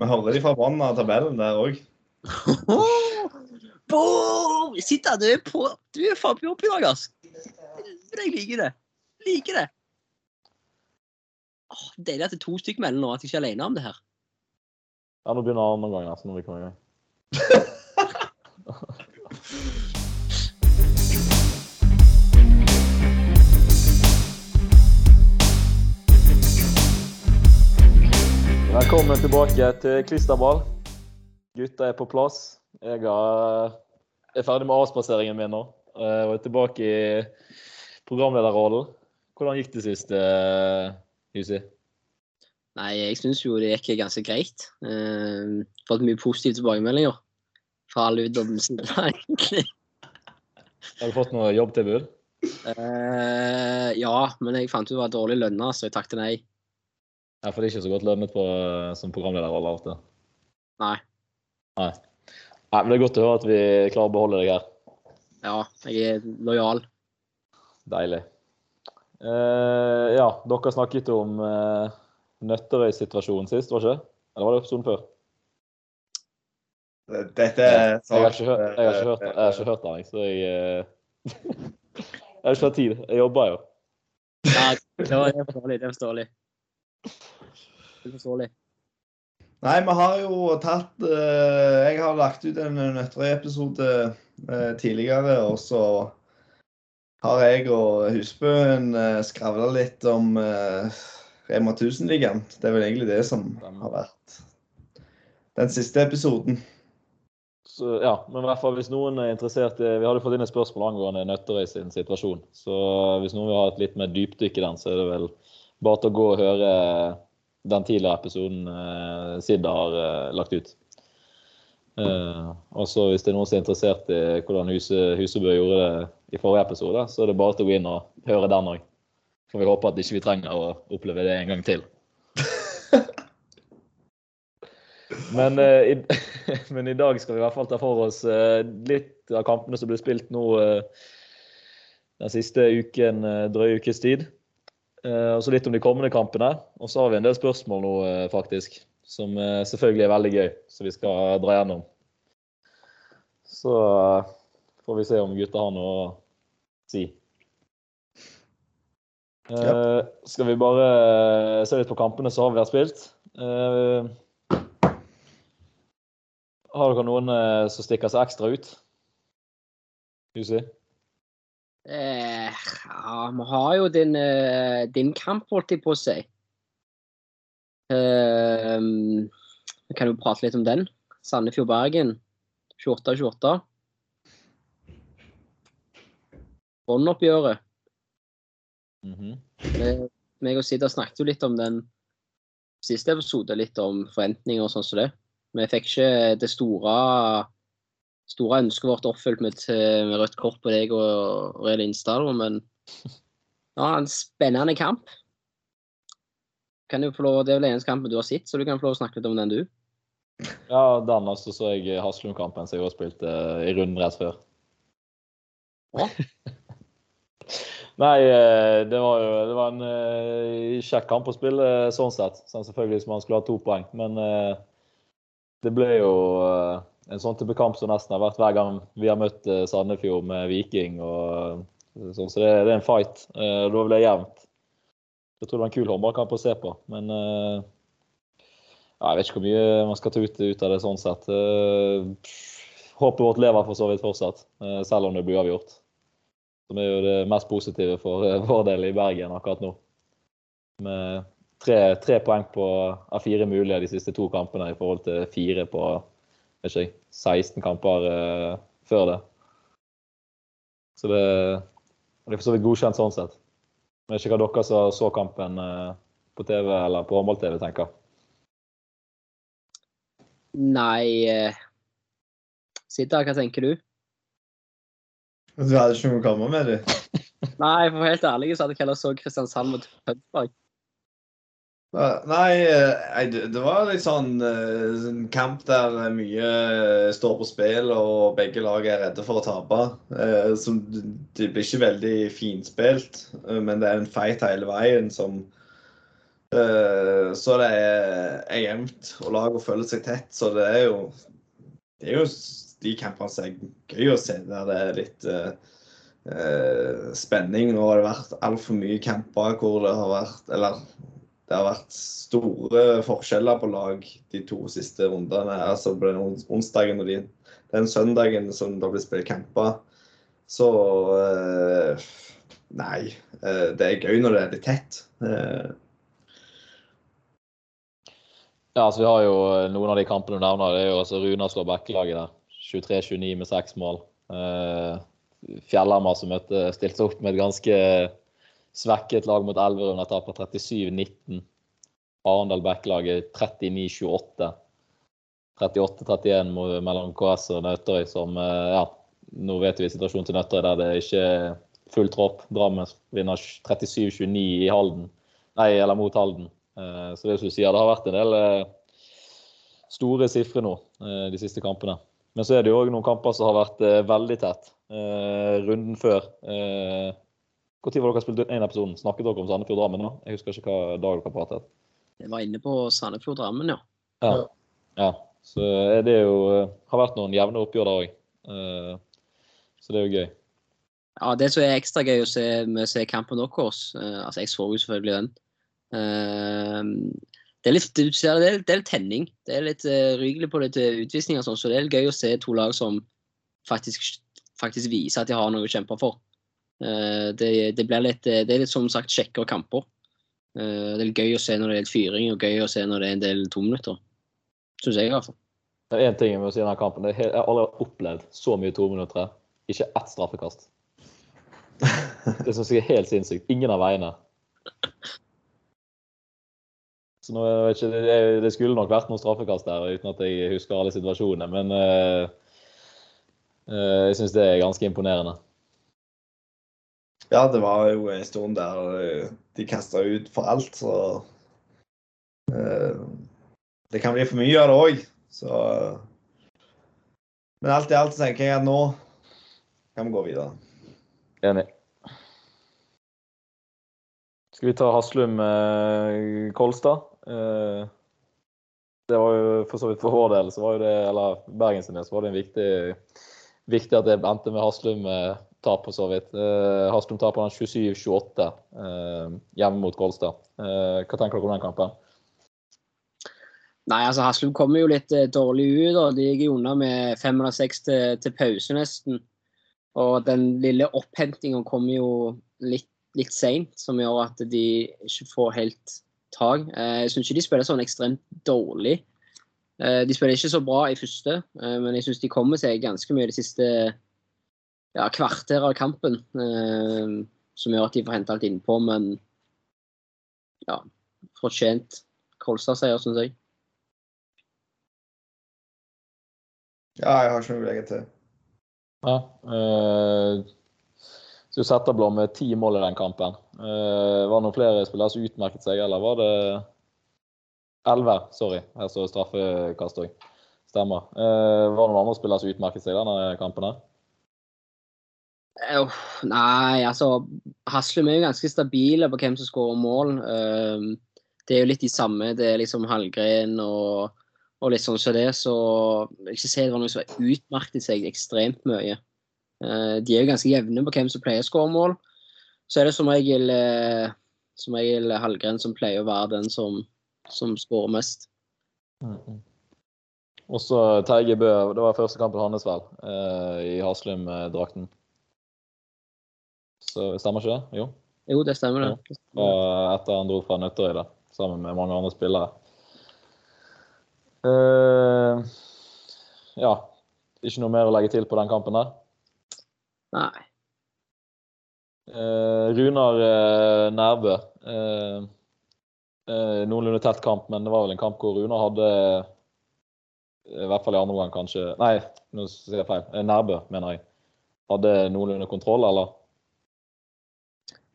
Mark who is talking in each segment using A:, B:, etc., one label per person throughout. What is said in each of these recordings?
A: Vi hører de av tabellen der òg.
B: Boom! Sitter du er på Du er faen på jobb i dag, ass. Jeg liker det. Liker det. Åh, deilig at det er to stykker mellom nå, at jeg ikke er alene om det her.
C: Ja, nå begynner andre gang altså, når vi kommer i gang. Velkommen tilbake til Klisterball. Gutta er på plass. Jeg er ferdig med avspaseringen min nå. eh, Og er tilbake i programlederrollen. Hvordan gikk det sist, Jussi? Husi?
B: Nei, jeg syns jo det gikk ganske greit. Uh, fått mye positive tilbakemeldinger fra alle utdannelsene, egentlig.
C: Har du fått noe jobbtilbud?
B: Uh, ja, men jeg fant ut det var dårlig lønna, så jeg takket nei.
C: Ja, for det er ikke så godt lønnet på, som programlederrolle ofte.
B: Nei.
C: Nei. Nei, men det er godt å høre at vi klarer å beholde deg her.
B: Ja, jeg er lojal.
C: Deilig. Eh, ja, dere snakket om eh, Nøtterøy-situasjonen sist, var det ikke? Eller var det episoden før?
A: Dette er
C: Jeg har ikke hørt, jeg har ikke hørt, jeg har ikke hørt den, jeg, så jeg eh, Jeg har ikke hatt tid. Jeg jobber jo.
B: Ja, det var- forståelig. Det er forståelig. Det er.
A: Nei, vi har jo tatt eh, Jeg har lagt ut en Nøtterøy-episode eh, tidligere, og så har jeg og Husbøen uh, skravla litt om uh, Rema 1000-ligaen. Det er vel egentlig det som har vært den siste episoden.
C: Så, ja, men i hvert fall hvis noen er interessert i Vi hadde fått inn et spørsmål angående Nøtterøy sin situasjon. Så hvis noen vil ha et litt mer dypdykk i den, så er det vel bare til å gå og høre den tidligere episoden eh, Sid har eh, lagt ut. Eh, og så hvis det er noen som er interessert i hvordan Huse, Husebø gjorde det i forrige episode, så er det bare til å gå inn og høre den òg. Får vi håpe at ikke vi trenger å oppleve det en gang til. Men, eh, i, men i dag skal vi i hvert fall ta for oss eh, litt av kampene som ble spilt nå eh, den siste uken, eh, drøye ukes tid. Eh, og så litt om de kommende kampene. Og så har vi en del spørsmål nå, eh, faktisk. Som eh, selvfølgelig er veldig gøy, som vi skal dra gjennom. Så får vi se om gutta har noe å si. Eh, skal vi bare se litt på kampene som har vært spilt? Eh, har dere noen som stikker seg ekstra ut? Jussi?
B: Eh, ja, vi har jo din, eh, din kamp, holdt jeg på å si. Eh, vi kan jo prate litt om den. Sandefjord-Bergen 28-28. Båndoppgjøret.
C: Mm
B: Vi- meg og Sida snakket jo litt om den siste episode, litt om forventninger og sånn som det. Vi fikk ikke det store, store ønsket vårt oppfylt med, med rødt kort på deg og Real Instad, men ja, en spennende kamp. Kan du få lov, det er vel eneste kampen du har sett, så du kan få lov å snakke litt om den, du.
C: Ja, den også så jeg Haslum-kampen som jeg også spilte eh, i runden rett før.
B: Ja.
C: Nei, eh, det var jo det var en eh, kjekk kamp å spille sånn sett. Sånn selvfølgelig hvis man skulle ha to poeng. Men det ble jo en sånn type kamp som nesten har vært hver gang vi har møtt eh, Sandefjord med Viking. og eh, sånn, Så det, det er en fight. Eh, Da blir det jevnt. Jeg tror det var en kul håndballkamp å se på. Men ja, jeg vet ikke hvor mye man skal ta ut, ut av det sånn sett. Håpet vårt lever for så vidt fortsatt, selv om det blir avgjort. Som er jo det mest positive for vår del i Bergen akkurat nå. Med tre, tre poeng på, av fire mulige de siste to kampene i forhold til fire på ikke, jeg, 16 kamper uh, før det. Så det, det er for så vidt godkjent sånn sett. Jeg vet ikke hva dere som så kampen uh, på TV eller på håndball-TV tenker.
B: Nei eh, Sitter, hva tenker du?
A: Du hadde ikke noe å komme med, du?
B: Nei, for å være helt ærlig så hadde jeg heller så Kristiansand mot Tønsberg.
A: Nei, eh, det var litt sånn eh, en kamp der mye står på spill, og begge lag er redde for å tape. Så Det blir ikke veldig finspilt, eh, men det er en fight hele veien som Eh, så det er, jevnt, og lagene føler seg tett. Så det er jo det er jo de kampene som er gøy å se, der det er litt eh, eh, spenning. Nå har det vært altfor mye kamper hvor det har vært Eller det har vært store forskjeller på lag de to siste rundene. Altså på den onsdagen og de, den søndagen som det blir spilt kamper. Så eh, Nei. eh, det er gøy når det er litt tett. Eh,
C: Ja, altså Vi har jo eh, noen av de kampene du nevner. Det er jo altså Runar slår backelaget der. 23-29 med seks mål. Eh, Fjellhamar som møtte, stilte opp med et ganske svekket lag mot Elverum. De taper 37-19. Arendal Bekkelaget 39-28. 38-31 mellom KS og Nøtterøy, som eh, Ja, nå vet vi situasjonen til Nøtterøy der det ikke er full tropp. Drammen vinner 37-29 i Halden. Nei, eller mot Halden. Eh, Så det er sier, det har vært en del eh, store sifre nå de siste kampene. Men så er det jo òg noen kamper som har vært veldig tett. Runden før. Eh, Når var dere spilt inn én episode? Snakket dere om Sandefjord Drammen nå? Jeg husker ikke hva dag dere pratet.
B: Jeg var inne på Sandefjord Drammen, ja.
C: Ja.
A: Ja.
C: Så er det jo eh, Har vært noen jevne oppgjør der òg. Så det er jo gøy.
B: Ja, Det som er ekstra gøy å se med å se kampen deres eh, Altså, jeg så jo selvfølgelig den. Eh, det er litt, du ser, det er, det er litt tenning. Det er litt rygelig på litt eh, utvisninger og sånn, så det er litt gøy å se to lag som faktisk, faktisk viser at de har noe å kjempe for. Eh, det, det blir litt eh, Det er litt som sagt kjekkere kamper. Eh, det er gøy å se når det er litt fyring, og gøy å se når det er en del tominutter. Syns jeg, i hvert fall.
C: Det er én ting jeg må si i denne kampen. Jeg har aldri opplevd så mye tominutter. Ikke ett straffekast. Det syns jeg er helt sinnssykt. Ingen av veiene. Så nå, ikke, det skulle nok vært noen straffekast der, uten at jeg husker alle situasjonene. Men uh, uh, jeg syns det er ganske imponerende.
A: Ja, det var jo en stund der eh, de kasta ut for alt, så uh, Det kan bli for mye av det òg, så Men alt i alt tenker jeg at nå kan vi gå videre.
C: Enig. Skal vi ta Haslum eh, det var jo for så vidt for vår del, så var jo det, eller Bergens del, så var det en viktig, viktig at det endte med Haslum eh, for så vidt. Eh, Haslum taper den 27-28 eh, hjemme mot Kolstad. Hva tenker dere om den kampen?
B: Nei, altså Haslum kommer jo litt dårlig ut. og De gikk unna med fem eller seks til, til pause, nesten. Og den lille opphentinga kommer jo litt, litt seint, som gjør at de ikke får helt tak. Jeg syns ikke de spiller sånn ekstremt dårlig. Eh, de spiller ikke så bra i første, eh, men jeg syns de kommer seg ganske mye det siste ja, kvarter av kampen. eh, som gjør at de får hente alt innpå, men ja, fortjent Kolstad-seier, syns jeg.
A: Ja, jeg har ikke noe å legge til.
C: Ja, øh, så Setterblom med ti mål i den kampen. Eh, var det noen flere spillere som utmerket seg, eller var det Elleve, sorry. Her står straffekast òg. Stemmer. Uh, var det noen andre spillere som utmerket seg denne kampen? her?
B: Uh, nei, altså Haslum er jo ganske stabile på hvem som skårer mål. Uh, det er jo litt de samme. Det er liksom Hallgren og, og litt sånn som det. Så jeg vil ikke si det var noe som utmerket seg ekstremt mye. De er jo ganske jevne på hvem som pleier å skåre mål. Så er det som regel, som regel Hallgren som pleier å være den som, som skårer mest.
C: Og så Terje Bø. Det var første kampen hans, vel, eh, i Haslum-drakten. Så Stemmer ikke det? Jo.
B: Jo, det stemmer, det.
C: Og etter han dro fra Nøtterøy, da, sammen med mange andre spillere. Uh, ja. Ikke noe mer å legge til på den kampen der.
B: Nei.
C: Uh, Runar uh, Nærbø. Eh, eh, noenlunde tett kamp, men det var vel en kamp hvor Runar hadde I hvert fall i andre omgang, kanskje Nei, nå sier jeg feil. Eh, Nærbø, mener jeg. Hadde noenlunde kontroll, eller?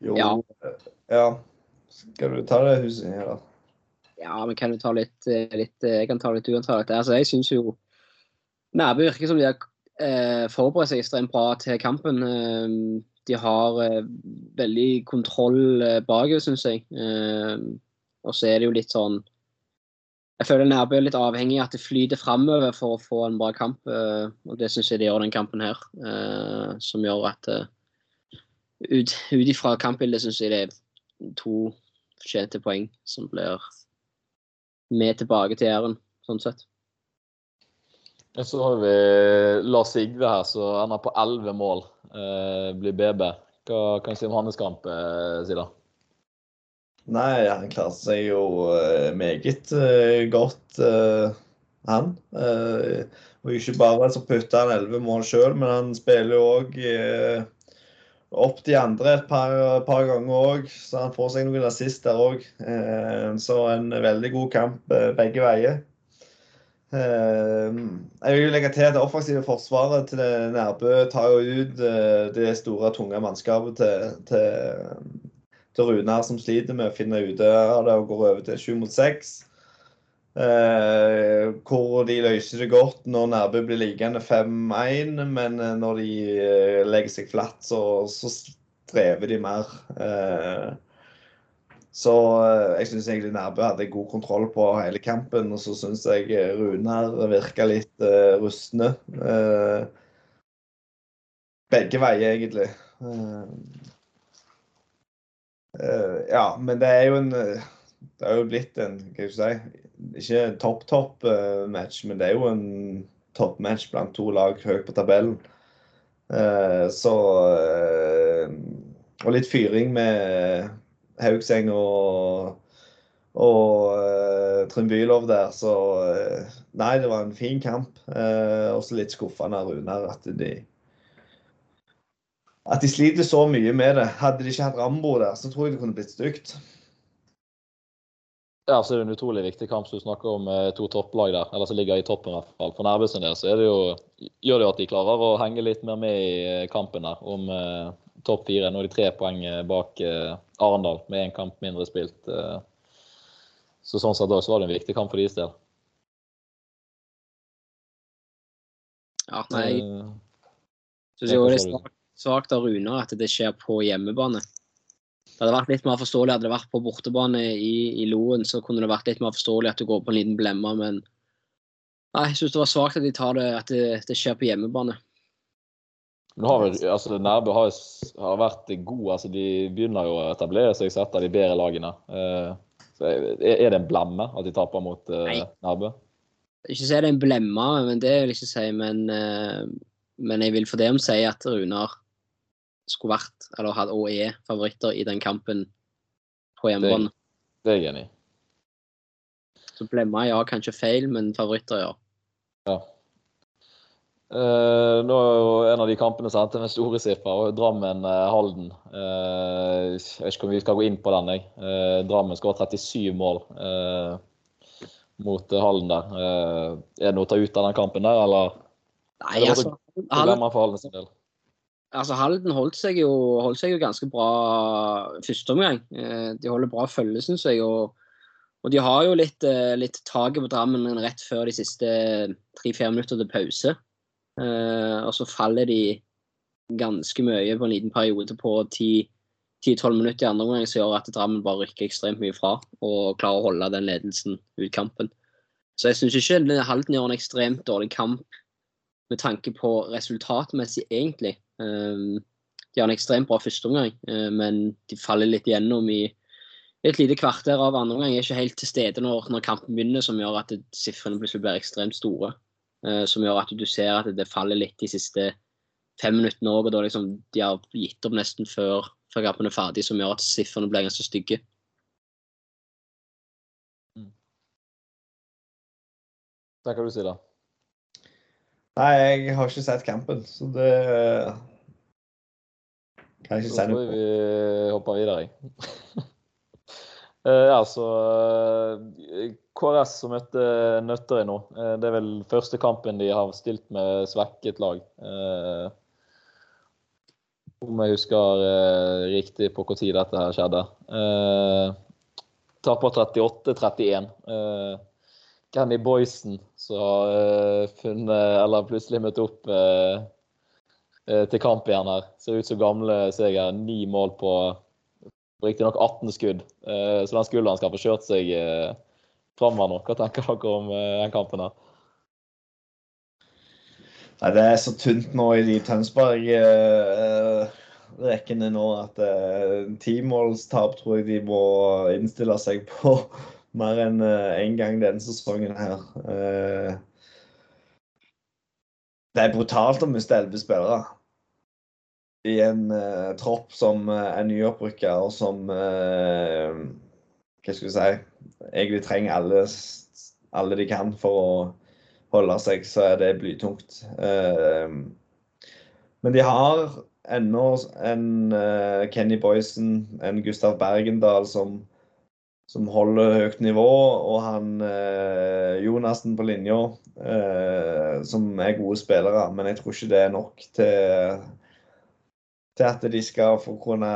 A: Jo,
B: Ja.
A: ja. Skal du ta det huset her, da?
B: Ja, men kan du ta litt, eh, litt eh, Jeg kan ta litt uantatt. Altså, jeg syns jo Nærbø virker som de har eh, forberedt seg ekstremt bra til kampen. Eh, de har eh, veldig kontroll eh, bakover, syns jeg. Eh, Og så er det jo litt sånn Jeg føler Nærbø er litt avhengig av at det flyter framover for å få en bra kamp. eh, Og det syns jeg det gjør den kampen her. eh, Som gjør at eh, ut, ut ifra kampbildet syns jeg det er to fortjente poeng som blir med tilbake til Jæren, sånn sett.
C: Så har vi Lars Sigve her, som ender på elleve mål. Eh, blir BB. Hva kan du si om hans kamp, Sida?
A: Nei, han klarte seg jo eh, meget eh, godt, eh, han. Og ikke bare så putta han elleve mål sjøl, men han spiller jo òg opp de andre et par, par ganger òg, så han får seg noen assist der òg. så en veldig god kamp begge veier. Jeg vil legge til at det offensive forsvaret til Nærbø tar jo ut det store, tunge mannskapet til, til, til Runar, som sliter med å finne ut av det og går over til sju mot seks. Eh, hvor de løser det godt når Nærbø blir liggende 5-1, men eh, når de eh, legger seg flatt, så, så strever de mer. Eh, så eh, jeg syns egentlig Nærbø hadde god kontroll på hele kampen. Og så syns jeg Runar virka litt rustne. Begge veier, egentlig. Eh, ja, men det er jo en eh, Det er jo blitt en Hva skal jeg si Ikke en topp-topp eh, men det er jo en toppmatch blant to lag høyt på tabellen. Eh, så eh, Og litt fyring med Haugseng og, og uh, Trym Bylov der. Så uh, nei, det var en fin kamp. Uh, også litt skuffende av Runar at de at de sliter så mye med det. Hadde de ikke hatt Rambo der, så tror jeg det kunne blitt stygt.
C: Ja, så er det en utrolig viktig kamp du snakker om to topplag der, eller som ligger i toppen i hvert fall. For Nærbø sin del så er det jo, gjør det jo at de klarer å henge litt mer med i kampen der om topp fire. Nå er de tre poeng bak Arendal med én kamp mindre spilt. Så sånn sett også var det en viktig kamp for deres del.
B: Ja, nei, Så syns jo det er svakt av Runar at det skjer på hjemmebane. Det hadde vært litt mer forståelig hadde det vært på bortebane i, i Loen, så kunne det vært litt mer forståelig at du går på en liten blemme, men nei, jeg syns det var svakt at de tar det, at det, det skjer på hjemmebane.
C: Nå har vi, altså Nærbø har, har, vært gode. altså De begynner jo å etablere seg som et av de bedre lagene. Eh, så er det en blemme at de taper mot eh, Nærbø?
B: Ikke si det er en blemme, men det vil jeg ikke si. Men, eh, men jeg vil for det om si at Runar skulle vært, eller hadde, og er, favoritter i den kampen på hjemmebane.
C: Det, det er jeg enig i.
B: Så blemma ja, kanskje feil, men favoritter ja.
C: ja. Uh, nå er jo en av de kampene som endte med store siffer, Drammen-Halden. Uh, uh, jeg vet ikke om vi skal gå inn på den. jeg. Drammen skal ha 37 mål mot Halden der. er det noe å ta ut av den kampen der, eller?
B: Nei, altså,
C: Halden, for Halden sin del?
B: Altså, Halden holdt seg, jo, holdt seg jo ganske bra første omgang. de holder bra følge, syns jeg. og og de har jo litt, litt taket på Drammen rett før de siste tre-fire minutter til pause. Uh, og så faller de ganske mye på en liten periode på 10-12 minutter i andre omgang, som gjør at Drammen bare rykker ekstremt mye fra og klarer å holde den ledelsen ut kampen. Så jeg syns ikke Halden gjør en ekstremt dårlig kamp med tanke på resultatmessig, egentlig. Um, de har en ekstremt bra førsteomgang, uh, men de faller litt gjennom i et lite kvarter av andre omgang. Er ikke helt til stede når, når kampen begynner, som gjør at sifrene plutselig blir ekstremt store. Uh, som gjør at du ser at det faller litt de siste fem minuttene òg. Og da liksom de har gitt opp nesten før, før kampen er ferdig, som gjør at sifrene blir ganske stygge.
C: Hva kan du si, da?
A: Nei, jeg har ikke sett kampen, så det kan jeg ikke si noe på.
C: Vi hopper videre, jeg. ja, så KRS som møtte Nøtterøy nå. Det er vel første kampen de har stilt med svekket lag. Om jeg husker riktig på når dette her skjedde. Taper 38-31. Kenny Boysen som har funnet, eller plutselig møtt opp til kamp igjen her. Ser ut som gamle Seger. Ni mål på riktignok 18 skudd, eh, så den skulderen skal få kjørt seg eh, framover nå. Hva tenker dere om eh, den kampen her?
A: Nei, det er så tynt nå i de Tønsberg-rekkene nå at eh, timålstap tror jeg de må innstille seg på mer enn én en gang denne sesongen her. Eh, det er brutalt å miste elleve spillere i en uh, tropp som er nyopprykka, og som Hva skal vi si Egentlig trenger alle, alle de kan for å holde seg, så er det blytungt. men de har ennå en Kenny Boysen, en Gustav Bergendal, som som holder høyt nivå, og han eh, Jonassen på linja, eh, som er gode spillere. Men jeg tror ikke det er nok til, til at de skal få kunne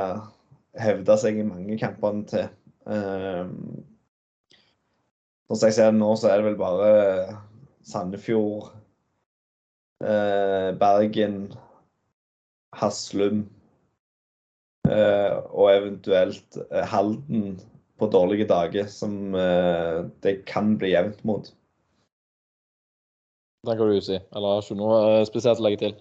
A: hevde seg i mange kampene til. Eh, som jeg ser det nå, så er det vel bare Sandefjord, eh, Bergen, Haslum eh, og eventuelt eh, Halden på dårlige dager som uh, det kan bli jevnt mot.
C: Det kan du si. Eller har du noe eh, spesielt å legge til?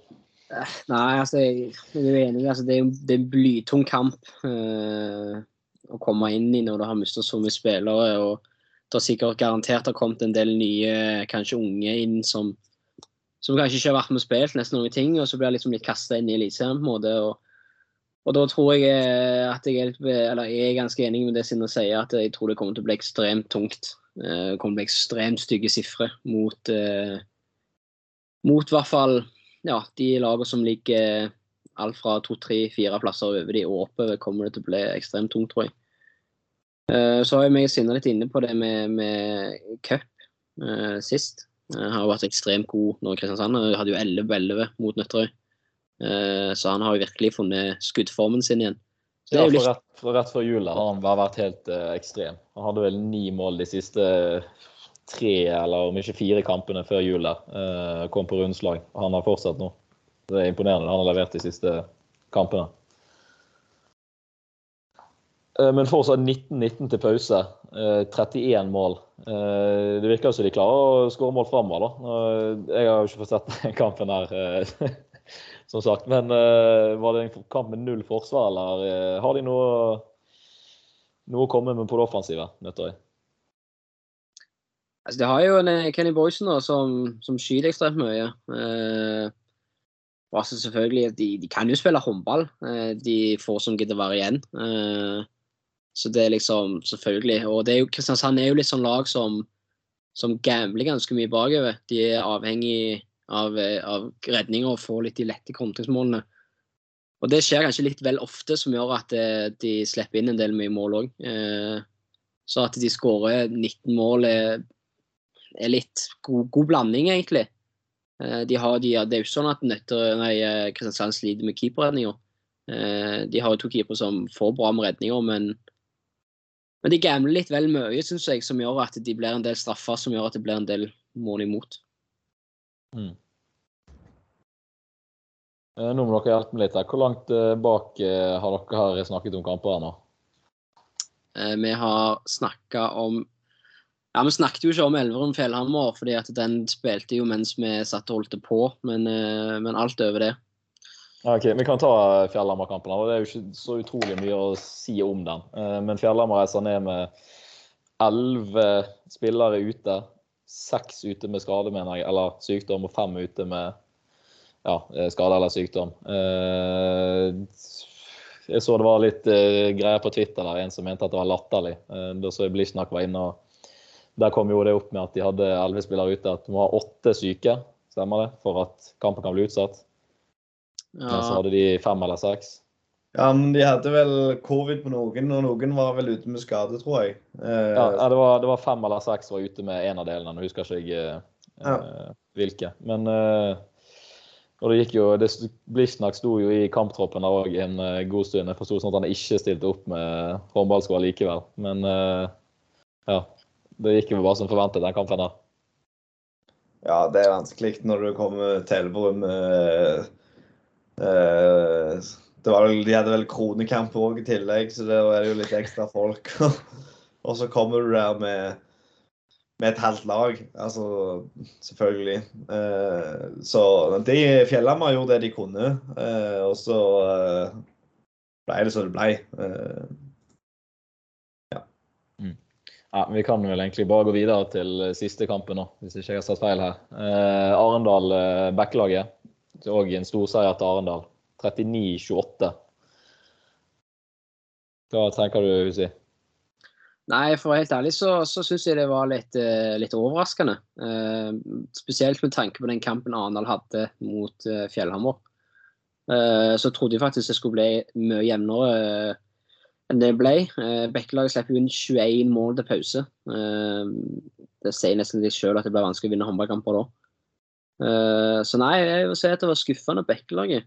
B: Eh, nei, altså, jeg, jeg er enig. Altså, det, er, det er en blytung kamp uh, å komme inn i når du har mistet så mye spillere. og Det har sikkert garantert har kommet en del nye, kanskje unge inn som, som kanskje ikke har vært med og spilt nesten noen ting, og så blir jeg liksom litt kasta inn i Eliteserien på en måte. og og da tror jeg eh, at jeg er, jeg er ganske enig med det Sinne sier, at jeg tror det kommer til å bli ekstremt tungt. Eh, det kommer til å bli ekstremt stygge sifre mot eh, mot hvert fall ja, de lagene som ligger alt fra to, tre, fire plasser over de og oppover, kommer det til å bli ekstremt tungt, tror jeg. Så har jeg og Sinne litt inne på det med, med cup sist. Jeg har vært ekstremt god nå i Kristiansand. Jeg hadde jo 11-11 mot Nøtterøy. Eh, så han har jo virkelig funnet skuddformen sin igjen.
C: ja, for rett, for rett, før jul har han bare vært helt uh, ekstrem. Han hadde vel ni mål de siste tre, eller om ikke fire kampene før jul der. Uh, kom på rundslag. Han har fortsatt nå. Det er imponerende. Han har levert de siste kampene. Men fortsatt 19-19 til pause. 31 mål. Det virker som de klarer å skåre mål framover. Jeg har jo ikke fått sett den kampen her som sagt. Men uh, var det en kamp med null forsvar, eller uh, har de noe, noe å komme med på det offensive? Nøtterøy?
B: Altså, de har jo en eh, Kenny Boysen da, som, som skyter ekstremt mye. Uh, altså selvfølgelig, de, de, kan jo spille håndball, uh, de får som gidder være igjen. Uh, så det er liksom selvfølgelig Og det er jo, Kristiansand er jo litt sånn lag som, som gambler ganske mye bakover. De er avhengig av, eh, av redninger og få litt de lette kontringsmålene. Og Det skjer kanskje litt vel ofte, som gjør at eh, de slipper inn en del mye mål òg. Eh, så at de skårer 19 mål er, er litt god, god, blanding, egentlig. De har, de, det er jo ikke sånn at Nøtter, nei, Kristiansand sliter med keeperredninger. De har jo to keepere som får bra med redninger, men, men de gambler litt vel mye, syns jeg, som gjør at de blir en del straffer, som gjør at det blir en del mål imot. Mm.
C: Eh, nå må dere hjelpe meg litt. her. Hvor langt eh, bak eh, har dere snakket om kamper her nå?
B: Vi har snakka om ja, Vi snakket jo ikke om Elverum Fjellhammer, fordi at den spilte jo mens vi satt og holdt på, men, men alt over det.
C: Ok, Vi kan ta Fjellhammer-kampen. Det er jo ikke så utrolig mye å si om den. Men Fjellhammer reiser ned med elleve spillere ute seks ute med skade, mener jeg, eller sykdom, og fem ute med ja, eh, skade eller sykdom. Eh, jeg så det var litt uh, greier på Twitter der, en som mente at det var latterlig. Da så jeg Blishnak var inne, og der kom jo det opp med at de hadde elleve spillere ute. At de må ha åtte syke, stemmer det, for at kampen kan bli utsatt. Ja. Men så hadde de fem eller seks.
A: Ja, men de hadde vel covid på noen, og noen var vel ute med skade, tror jeg.
C: Eh, ja, det var, det var, fem eller seks var ute med en av delene. Nå husker ikke jeg eh, ja. hvilke. Men eh, og det gikk jo, det, Blishnak sto jo i kamptroppen der òg en uh, god stund. Jeg forsto sånn at han ikke stilte opp med håndballsko likevel. Men ja, det gikk jo bare som forventet, den kampen der.
A: Ja, det er vanskelig når du kommer til Elverum. Det var, vel- de hadde vel kronekamp òg i tillegg, så det jo litt ekstra folk. og så kommer du der med, med et halvt lag. Altså, selvfølgelig. Eh, så de Fjellhamar gjorde det de kunne, eh, og så eh, ble det som det ble. Eh,
C: Ja, Vi kan vel egentlig bare gå videre til siste kampen nå, hvis ikke jeg har satt feil her. Arendal Bekkelaget. Og en storseier til Arendal. 39-28. Hva tenker du, Husi?
B: Nei, for å være helt ærlig så, så syns jeg det var litt, eh, litt overraskende. Eh, spesielt med tanke på den kampen Arendal hadde mot eh, Fjellhammer. Eh, så trodde jeg faktisk det skulle bli mye jevnere eh, enn det ble. Eh, Bekkelaget slipper inn 21 mål til pause. Det sier nesten litt sjøl at det blir vanskelig å vinne håndballkamper da. Så nei, jeg vil si at det var skuffende Bekkelaget.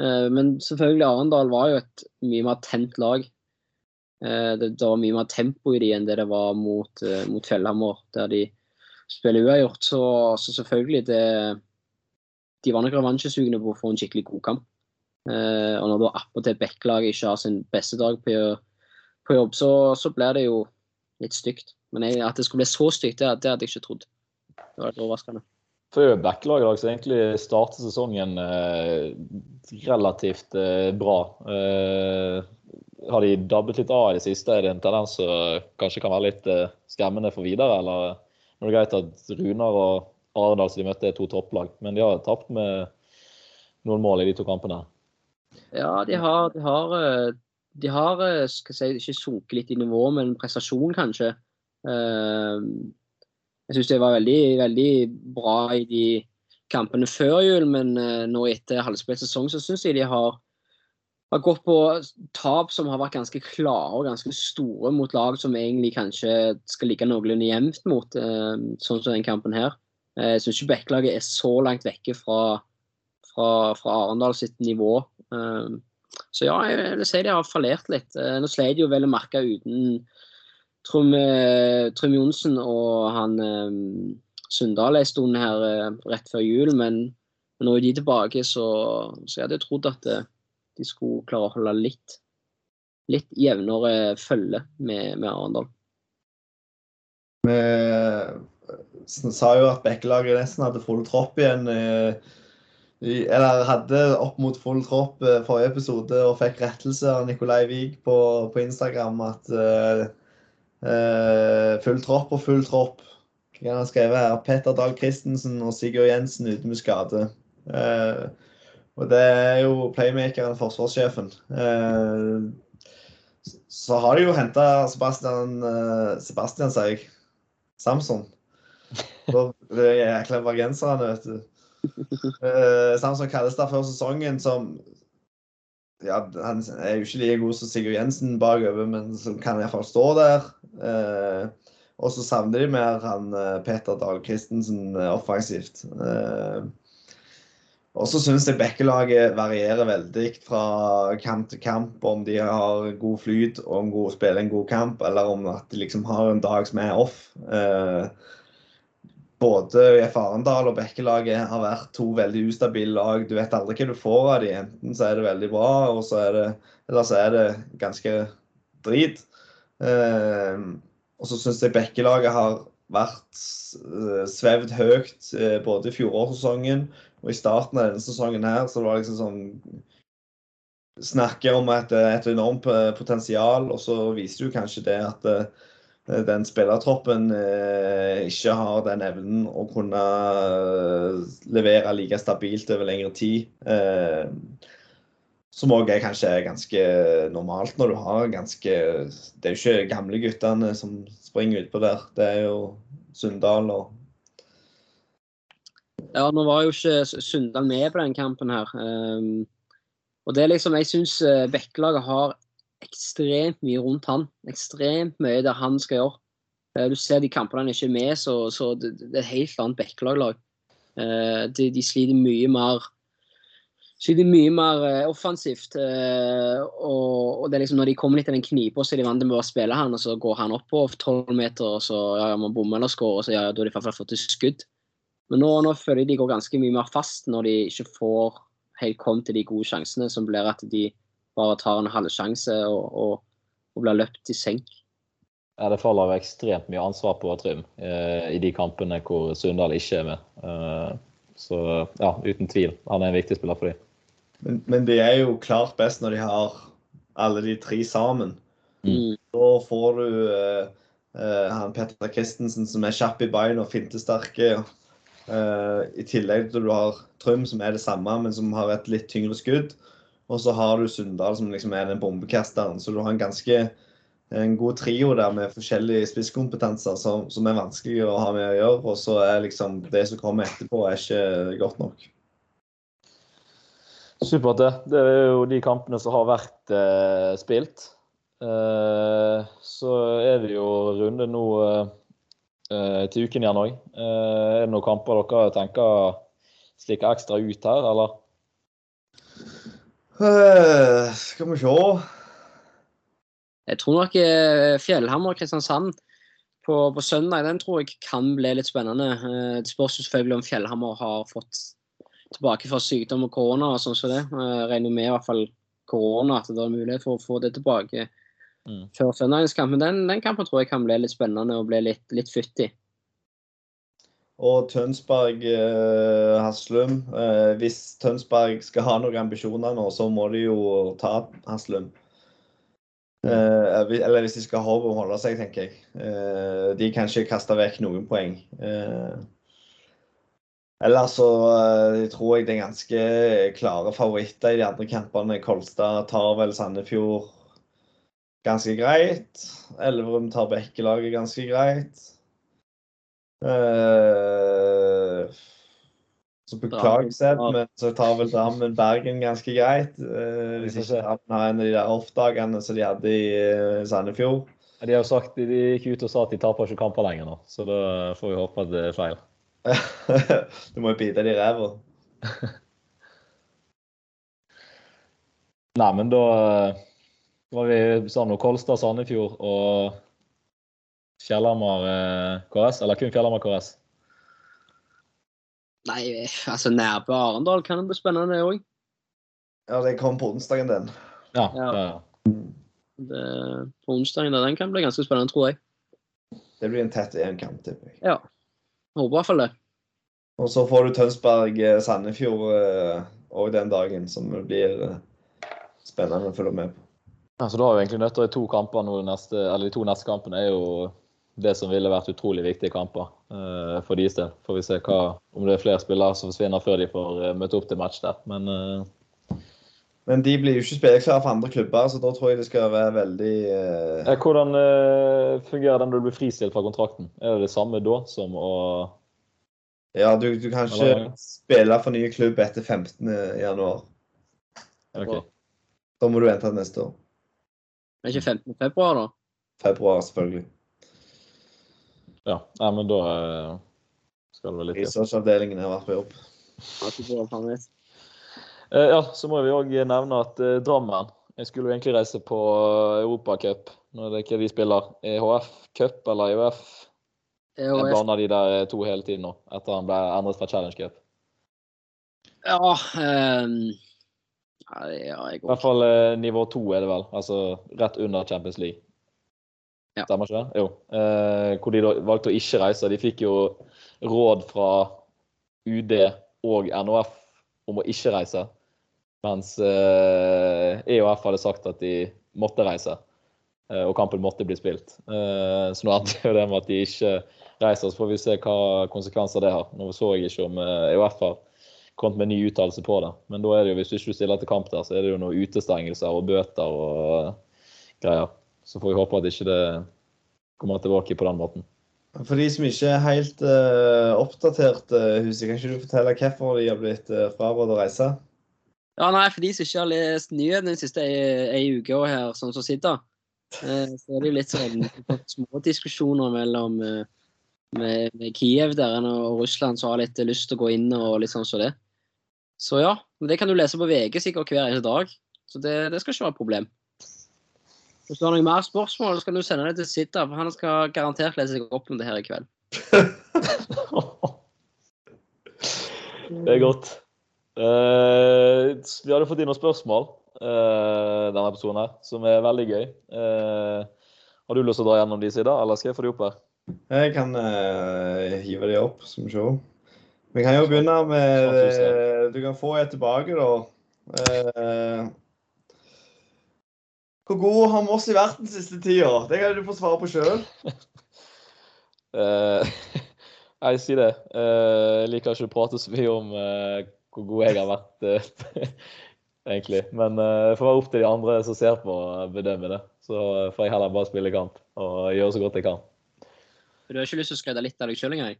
B: Eh, men selvfølgelig Arendal var jo et mye mer tent lag. Eh, Det, var mye mer tempo i de enn det det var mot, eh, mot Fjellhammer, der de spiller uavgjort. Så, så selvfølgelig, det, de var nok revansjesugne på å få en skikkelig god kamp. Og når da attpåtil Bekkelaget ikke har sin beste dag på, på jobb, så, så blir det jo litt stygt. Men jeg, at det skulle bli så stygt, det, det hadde jeg ikke trodd. Det var litt overraskende.
C: For det er jo Bekkelaget egentlig starter sesongen eh, relativt eh, bra. Eh, har de dabbet litt av i det siste? Er det en tendens som kanskje kan være litt eh, skremmende for videre? Eller er det greit at Runar og Arendal som de møtte, er to topplag, men de har tapt med noen mål i de to kampene.
B: Ja, de har, de har, eh, de har eh, skal jeg si, ikke sunket litt i nivå, men prestasjon kanskje. Eh, Jeg syns det var veldig, veldig bra i de kampene før jul, men eh, nå etter halvspilt sesong så syns jeg de har, har gått på tap som har vært ganske klare og ganske store mot lag som egentlig kanskje skal ligge noenlunde jevnt mot, eh, sånn som den kampen her. Eh, Jeg syns ikke Bekkelaget er så langt vekke fra, fra, fra Arendal sitt nivå. Så ja, jeg vil si de har fallert litt. Nå sleit de jo vel å merke uten Trym eh, Trym Johnsen og han eh, Sundal en stund her eh, rett før jul, men når nå er de tilbake, så, så jeg hadde trodd at de skulle klare å holde litt litt jevnere følge med, med Arendal.
A: Vi sa jo at Bekkelaget nesten hadde full tropp igjen. eller hadde opp mot full tropp forrige episode og fikk rettelse av Nikolai Wiig på, på Instagram at eh, eh, full tropp og full tropp. Hva han skrevet her? Petter Dahl Christensen og Sigurd Jensen ute med skade. Uh, og det er jo playmakeren, forsvarssjefen. Uh, så har de jo henta Sebastian, Sebastian sier jeg. Samson. Det jækla bergenserne, vet du. Samson Kallestad før sesongen som ja, Han er jo ikke like god som Sigurd Jensen bakover, men som kan iallfall stå der. Eh, og så savner de mer han eh, Peter Dahl Christensen eh, offensivt. Eh, og så syns jeg Bekkelaget varierer veldig fra kamp til kamp, om de har god flyt en god, spiller en god kamp, eller om at de liksom har en dag som er off. Eh, både IF Arendal og Bekkelaget har vært to veldig ustabile lag. Du vet aldri hva du får av dem. Enten så er det veldig bra, det, eller så er det ganske drit. Eh, og så syns jeg Bekkelaget har vært eh, svevd høyt eh, både i fjorårssesongen og i starten av denne sesongen her. Så det var liksom sånn Snakke om et, et enormt eh, potensial, og så viser du kanskje det at eh, den spillertroppen eh, ikke har den evnen å kunne eh, levere like stabilt over lengre tid. Eh, som òg er kanskje ganske normalt når du har ganske Det er jo ikke gamle guttene som springer utpå der. Det er jo Sunndal og
B: Ja, nå var jo ikke Sunndal med på den kampen her. Og det er liksom, Jeg syns Bekkelaget har ekstremt mye rundt han. Ekstremt mye der han skal gjøre. Eh, Du ser de kampene han ikke er med, så, så det, det er et helt annet Bekkelag-lag. Eh, De, de sliter mye mer sliter mye mer eh, offensivt. Og, og det er liksom når de kommer litt i den knipa, så er de vant til å spille han, og så går han opp på tolv meter, og så ja, ja, man bommer eller scorer, og så ja, ja, da har de i hvert fall fått til skudd. Men nå, nå føler jeg de går ganske mye mer fast når de ikke får helt kommet til de gode sjansene, som blir at de bare tar en halvsjanse og, og, og blir løpt i senk.
C: Ja, det faller ekstremt mye ansvar på Trym eh, i de kampene hvor Sundal ikke er med. Eh, så ja, uten tvil. Han er en viktig spiller for dem.
A: Men, men de er jo klart best når de har alle de tre sammen.
B: Mm.
A: Da får du eh, eh, han Petter Christensen som er kjapp i beina og fintesterke. Eh, I tillegg til du har Trym som er det samme, men som har et litt tyngre skudd. Og så har du Sundal som liksom er den bombekasteren. Så du har en ganske en god trio der med forskjellige spisskompetanser som, som er vanskelig å ha med å gjøre. Og så er liksom det som kommer etterpå, er ikke godt nok.
C: Supert, det. Det er jo de kampene som har vært eh, spilt. Eh, så er det jo runde nå eh, til uken igjen òg. Eh, er det noen kamper dere tenker stikker ekstra ut her, eller?
A: Eh, skal vi se.
B: Jeg tror nok eh, Fjellhammer og Kristiansand på, på søndag den tror jeg kan bli litt spennende. Eh, Det spørs selvfølgelig om Fjellhammer har fått tilbake fra sykdom og korona og sånn som det. Jeg regner med i hvert fall korona, at det er mulighet for å få det tilbake
C: Mm.
B: før søndagens kamp. Men den, den kampen tror jeg kan bli litt spennende og bli litt, litt fyttig.
A: Og Tønsberg eh, Haslum. Eh, hvis Tønsberg skal ha noen ambisjoner nå, så må de jo ta Haslum. Eh, eller hvis de skal ha håp om å holde seg, tenker jeg. Eh, de kan ikke kaste vekk noen poeng. Eh, ellers så eh, tror jeg det er ganske klare favoritter i de andre kampene. Kolstad tar vel Sandefjord ganske greit. Elverum tar Bekkelaget ganske greit. Eh, så beklager Seb, men så tar vel Drammen Bergen ganske greit. Uh, hvis ikke Drammen har en av de der off-dagene som de hadde i uh, Sandefjord.
C: De har jo sagt, de gikk ut og sa at de taper ikke kamper lenger nå, så da får vi håpe at det er feil.
A: du må jo bite det i ræva.
C: Nei, men da var vi sa nå Kolstad, Sandefjord og Fjellhamar eh, KS, eller kun Fjellhamar KS?
B: Nei, altså Nærbø Arendal kan det bli spennende, det òg.
A: Ja, det kom på onsdagen, den.
C: Ja.
B: Ja.
C: ja.
B: Det- På onsdagen den kan bli ganske spennende, tror jeg.
A: Det blir en tett EM-kamp, tipper jeg.
B: Ja. Håper i hvert fall det.
A: Og så får du Tønsberg eh, Sandefjord òg den dagen, som blir eh, spennende å følge med på.
C: Ja, så da har vi egentlig nødt til to kamper nå neste, eller De to neste kampene er jo det som ville vært utrolig viktige kamper uh, for deres del. Får vi se hva, om det er flere spillere som forsvinner før de får eh, møte opp til match der. Men uh,
A: Men de blir jo ikke spilleklare for andre klubber, så da tror jeg det skal være veldig
C: uh... hvordan eh, fungerer det når du blir fristilt fra kontrakten? Er det det samme da som å
A: Ja, du, du kan ikke
C: Eller-
A: spille for ny klubb etter 15. januar.
C: OK.
A: Da må du vente til neste år.
B: Det er ikke 15. februar, da?
A: Februar, selvfølgelig.
C: Ja, nei, men da eh, skal det vel litt til.
A: Researchavdelingen har vært på jobb.
B: Ja, så jeg.
C: Eh, ja, så må vi òg nevne at eh, Drammen Jeg skulle jo egentlig reise på Europacup når det ikke de spiller. EHF Cup eller EUF? Jeg
B: EHF
C: blander de der to hele tiden nå, etter han ble endret fra Challenge Cup.
B: Ja, um, ja, ja, jeg
C: I hvert fall nivå to er det vel. Altså rett under Champions League.
B: Ja.
C: Stemmer ikke det? Jo. Eh, hvor de valgte å ikke reise. De fikk jo råd fra UD og NHF om å ikke reise. Mens eh, EOF hadde sagt at de måtte reise. eh, og kampen måtte bli spilt. Eh, så nå endte jo det med at de ikke reiser. Så får vi se hva konsekvenser det har. Nå så jeg ikke om eh, EOF har kommet med en ny uttalelse på det. Men da er det jo, hvis du ikke stiller til kamp der, så er det jo noen utestengelser og bøter og eh, greier. Så får vi håpe at ikke det kommer tilbake på den måten.
A: For de som ikke er helt uh, oppdatert, uh, Husi, kan ikke du fortelle hvorfor de har blitt uh, frarådet å reise?
B: Ja, nei, for de som ikke har lest nyhetene den siste ei, og her, sånn som sitter, uh, så er det jo litt sånn små diskusjoner mellom uh, med, med Kiev der og Russland som har litt lyst til å gå inn og litt sånn som det. Så ja, men det kan du lese på VG sikkert hver eneste dag. Så det, det skal ikke være et problem. Hvis du har noen mer spørsmål, så kan du sende det til Sitta, for han skal garantert lese seg opp om det her i kveld.
C: Det er godt. Uh, vi hadde fått inn noen spørsmål. uh, denne episoden her, som er veldig gøy. Uh, har du lyst til å dra gjennom de sider, eller skal jeg få de opp her?
A: Jeg kan uh, hive de opp, som vi ser. Vi kan jo begynne med Du kan få et tilbake, da. Hvor god har Moss vært den siste tida? Det kan du få svare på sjøl.
C: Eh, jeg sier det. Eh, jeg liker ikke å prate så mye om eh, hvor god jeg har vært, egentlig. Men eh, det får være opp til de andre som ser på, å bedømme det. Så får jeg heller bare spille kamp og gjøre så godt jeg kan.
B: Du har ikke lyst til å skryte litt av deg sjøl engang?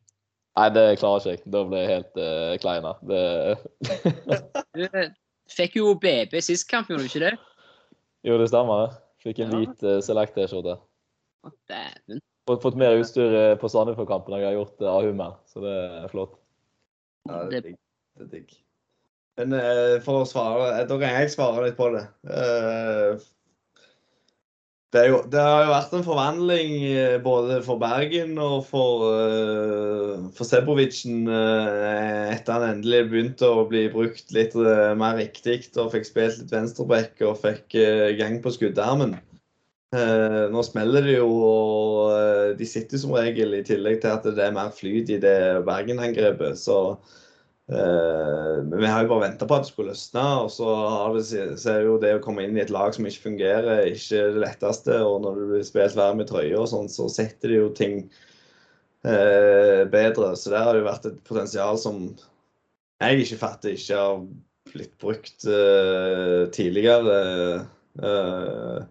C: Nei, det klarer ikke jeg. Da blir jeg helt uh, klein her. Det...
B: Du fikk jo BB sist kamp, gjorde du ikke det?
C: Jo, det stemmer. det. Fikk en
B: Ja.
C: hvit uh, Select-T-skjorte.
B: Å, Dæven.
C: Fått, fått mer utstyr eh, på Sandefjord-kampen enn jeg har gjort uh, av Hummer, så det er flott.
A: Ja, det er digg. Det er digg. Men uh, for å svare eh, Da kan jeg svare litt på det. Eh, det, jo, det har jo vært en forvandling eh, både for Bergen og for, uh, for Sebovicen eh, etter han endelig begynte å bli brukt litt mer riktig og fikk spilt litt venstreback og fikk gang på skuddarmen. Nå smeller det jo, og de sitter som regel, i tillegg til at det er mer flyt i det Bergen-angrepet. Så men vi har jo bare venta på at det skulle løsne. Og så, det, er jo det å komme inn i et lag som ikke fungerer, ikke det letteste. Og når du blir spilt hver med trøye og sånn, så setter det jo ting eh, bedre. Så der har det jo vært et potensial som jeg ikke fatter ikke har blitt brukt eh, tidligere. Eh,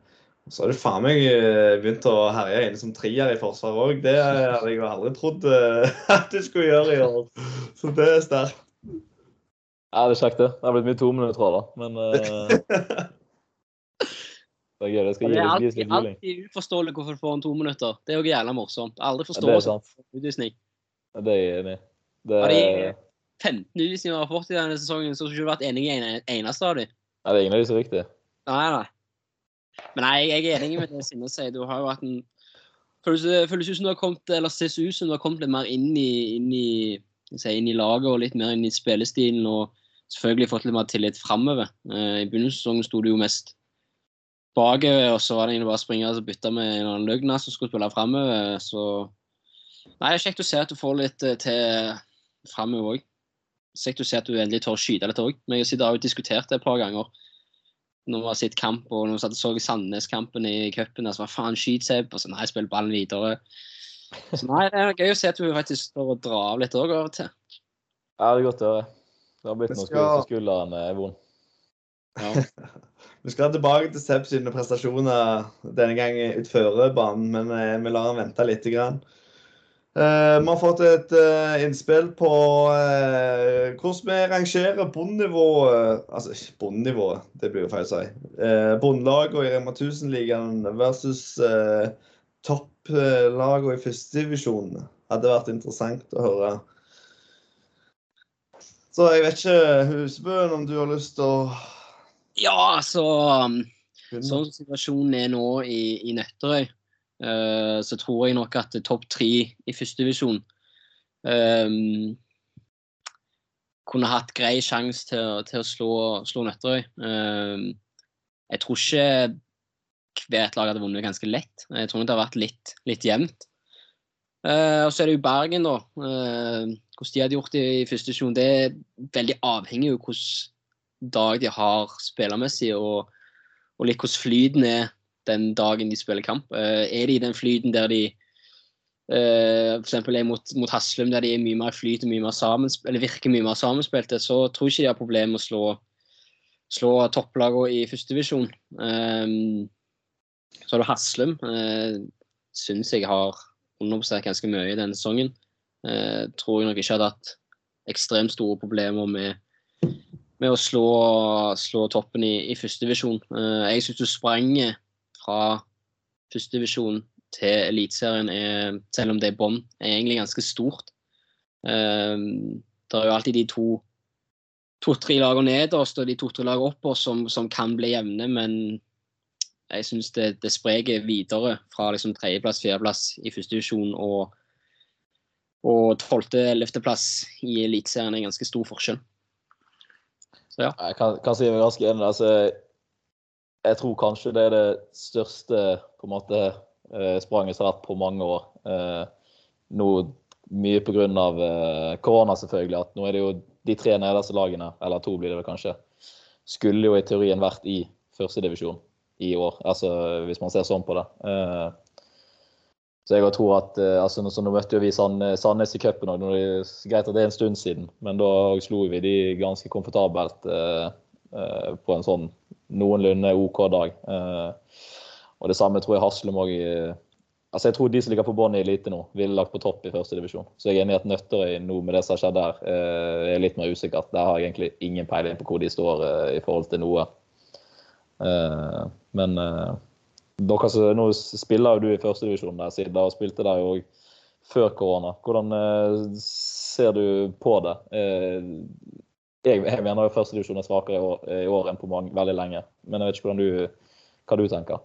A: så har du faen meg eh, begynt å herje inne som trier i forsvaret òg. Det hadde jeg jo aldri trodd eh, at du skulle gjøre i år. Så det er sterkt.
C: Ja, det er kjekt, det. Det har blitt mye tominuttere, da. Men uh, det er gøy. Det skal gi
B: Det er
C: litt, gis
B: alltid,
C: litt juling.
B: alltid uforståelig hvorfor du får en to minutter. Det er jo jævla morsomt. Aldri
C: Ja, det er sant.
B: utvisning.
C: Ja, Det er jeg enig i. Det,
B: Av de
C: er-
B: 15 utvisninger vi har fått i denne sesongen, så har ikke du vært enig i en eneste av dem.
C: ja, det er ingen av de som er riktige.
B: Nei, nei. Men nei, jeg er enig med det Sinne sier. Du har jo hatt en føles ut som du har kommet Eller ses ut som du har kommet litt mer inn i, inn i, si, inn i laget og litt mer inn i spillestilen. Og selvfølgelig fått litt mer tillit framover. Eh, I begynnelsen sto du jo mest bakover, og så var det egentlig bare springere som og bytte med en annen løgner som skulle spille framover. Så Nei, det er kjekt å se at du får litt eh, til framover òg. Kjekt å se at du endelig tør å skyte litt òg. Men jeg har jo diskutert det et par ganger når vi har sett kamp, og når vi så Sandnes-kampen i cupen, så var faen skyt seg og så nei, spill ballen videre. Så nei, det er gøy å se at du faktisk står og drar av litt òg av og til.
C: Ja, det er godt å høre. Det har blitt
A: Det
C: noe
A: skal-
C: på skulderen er vond.
B: Ja.
A: Vi skal tilbake til Sepp sine prestasjoner denne gangen utfor banen, men eh, vi lar han vente litt. Grann. Eh, vi har fått et eh, innspill på eh, hvordan vi rangerer bondenivået Altså ikke bondenivået, det blir jo feil å si. Uh, Bondelagene i Rema 1000-ligaen versus uh, topplagene i førstedivisjonen. Hadde vært interessant å høre. Så jeg vet ikke, Husbøen, om du har lyst til å
B: Ja, altså um. Sånn situasjonen er nå i, i Nøtterøy, uh, så tror jeg nok at topp tre i førstedivisjon um, kunne hatt grei sjanse til, til å slå, slå Nøtterøy. Um, jeg tror ikke hvert lag hadde vunnet ganske lett. Jeg tror det har vært litt, litt jevnt. Uh, og så er det jo Bergen, da. Eh, hvordan de hadde gjort det i første divisjon, det er veldig avhengig av hvilken dag de har spillermessig, og, og litt hvordan flyten er den dagen de spiller kamp. Eh, er de i den flyten der de Uh, eksempel er mot, mot Haslum, der de er mye mer flyt og mye mer sammenspilt, eller virker mye mer sammenspilte, så tror jeg ikke de har problemer med å slå, slå topplagene i førstedivisjon. Um, så har du Haslum. Uh, Syns jeg har underprestert ganske mye i denne sesongen. Eh, tror jeg nok ikke hadde hatt ekstremt store problemer med, med å slå, slå toppen i, i førstedivisjon. Eh, jeg syns du sprenger fra førstedivisjon til Eliteserien, er, selv om det er bånn, er egentlig ganske stort. Eh, det er jo alltid de to to-tre lagene nederst og de to-tre lagene oppå som, som kan bli jevne, men jeg syns det, det spreker videre fra liksom tredjeplass, fjerdeplass i første divisjon og, og 12.-11.-plass i Eliteserien er en ganske stor forskjell. Så ja.
C: Jeg kan, kan si meg ganske enig. Altså, jeg tror kanskje det er det største på en måte eh, spranget som har vært på mange år. Eh, nå mye pga. Eh, korona, selvfølgelig. At nå er det jo de tre nederste lagene, eller to blir det vel kanskje, skulle jo i teorien vært i førstedivisjon i år. Altså hvis man ser sånn på det. Eh, så jeg tror at altså, Nå møtte vi Sandnes i cupen òg. Greit at det er en stund siden, men da slo vi de ganske komfortabelt eh, på en sånn noenlunde OK dag. Og det samme tror jeg Haslum òg Altså Jeg tror de som ligger på bånn i elite nå, ville lagt på topp i første divisjon. Så jeg er enig i at Nøtterøy nå med det som har skjedd der, eh, er litt mer usikkert. Der har jeg egentlig ingen peiling på hvor de står eh, i forhold til noe. Eh, men dere nå spiller jo du i første divisjon der, Sida, og spilte der jo før korona. Hvordan ser du på det? Jeg, jeg mener jo første divisjon er svakere i år, i år enn på mange, veldig lenge. Men jeg vet ikke du, hva du tenker.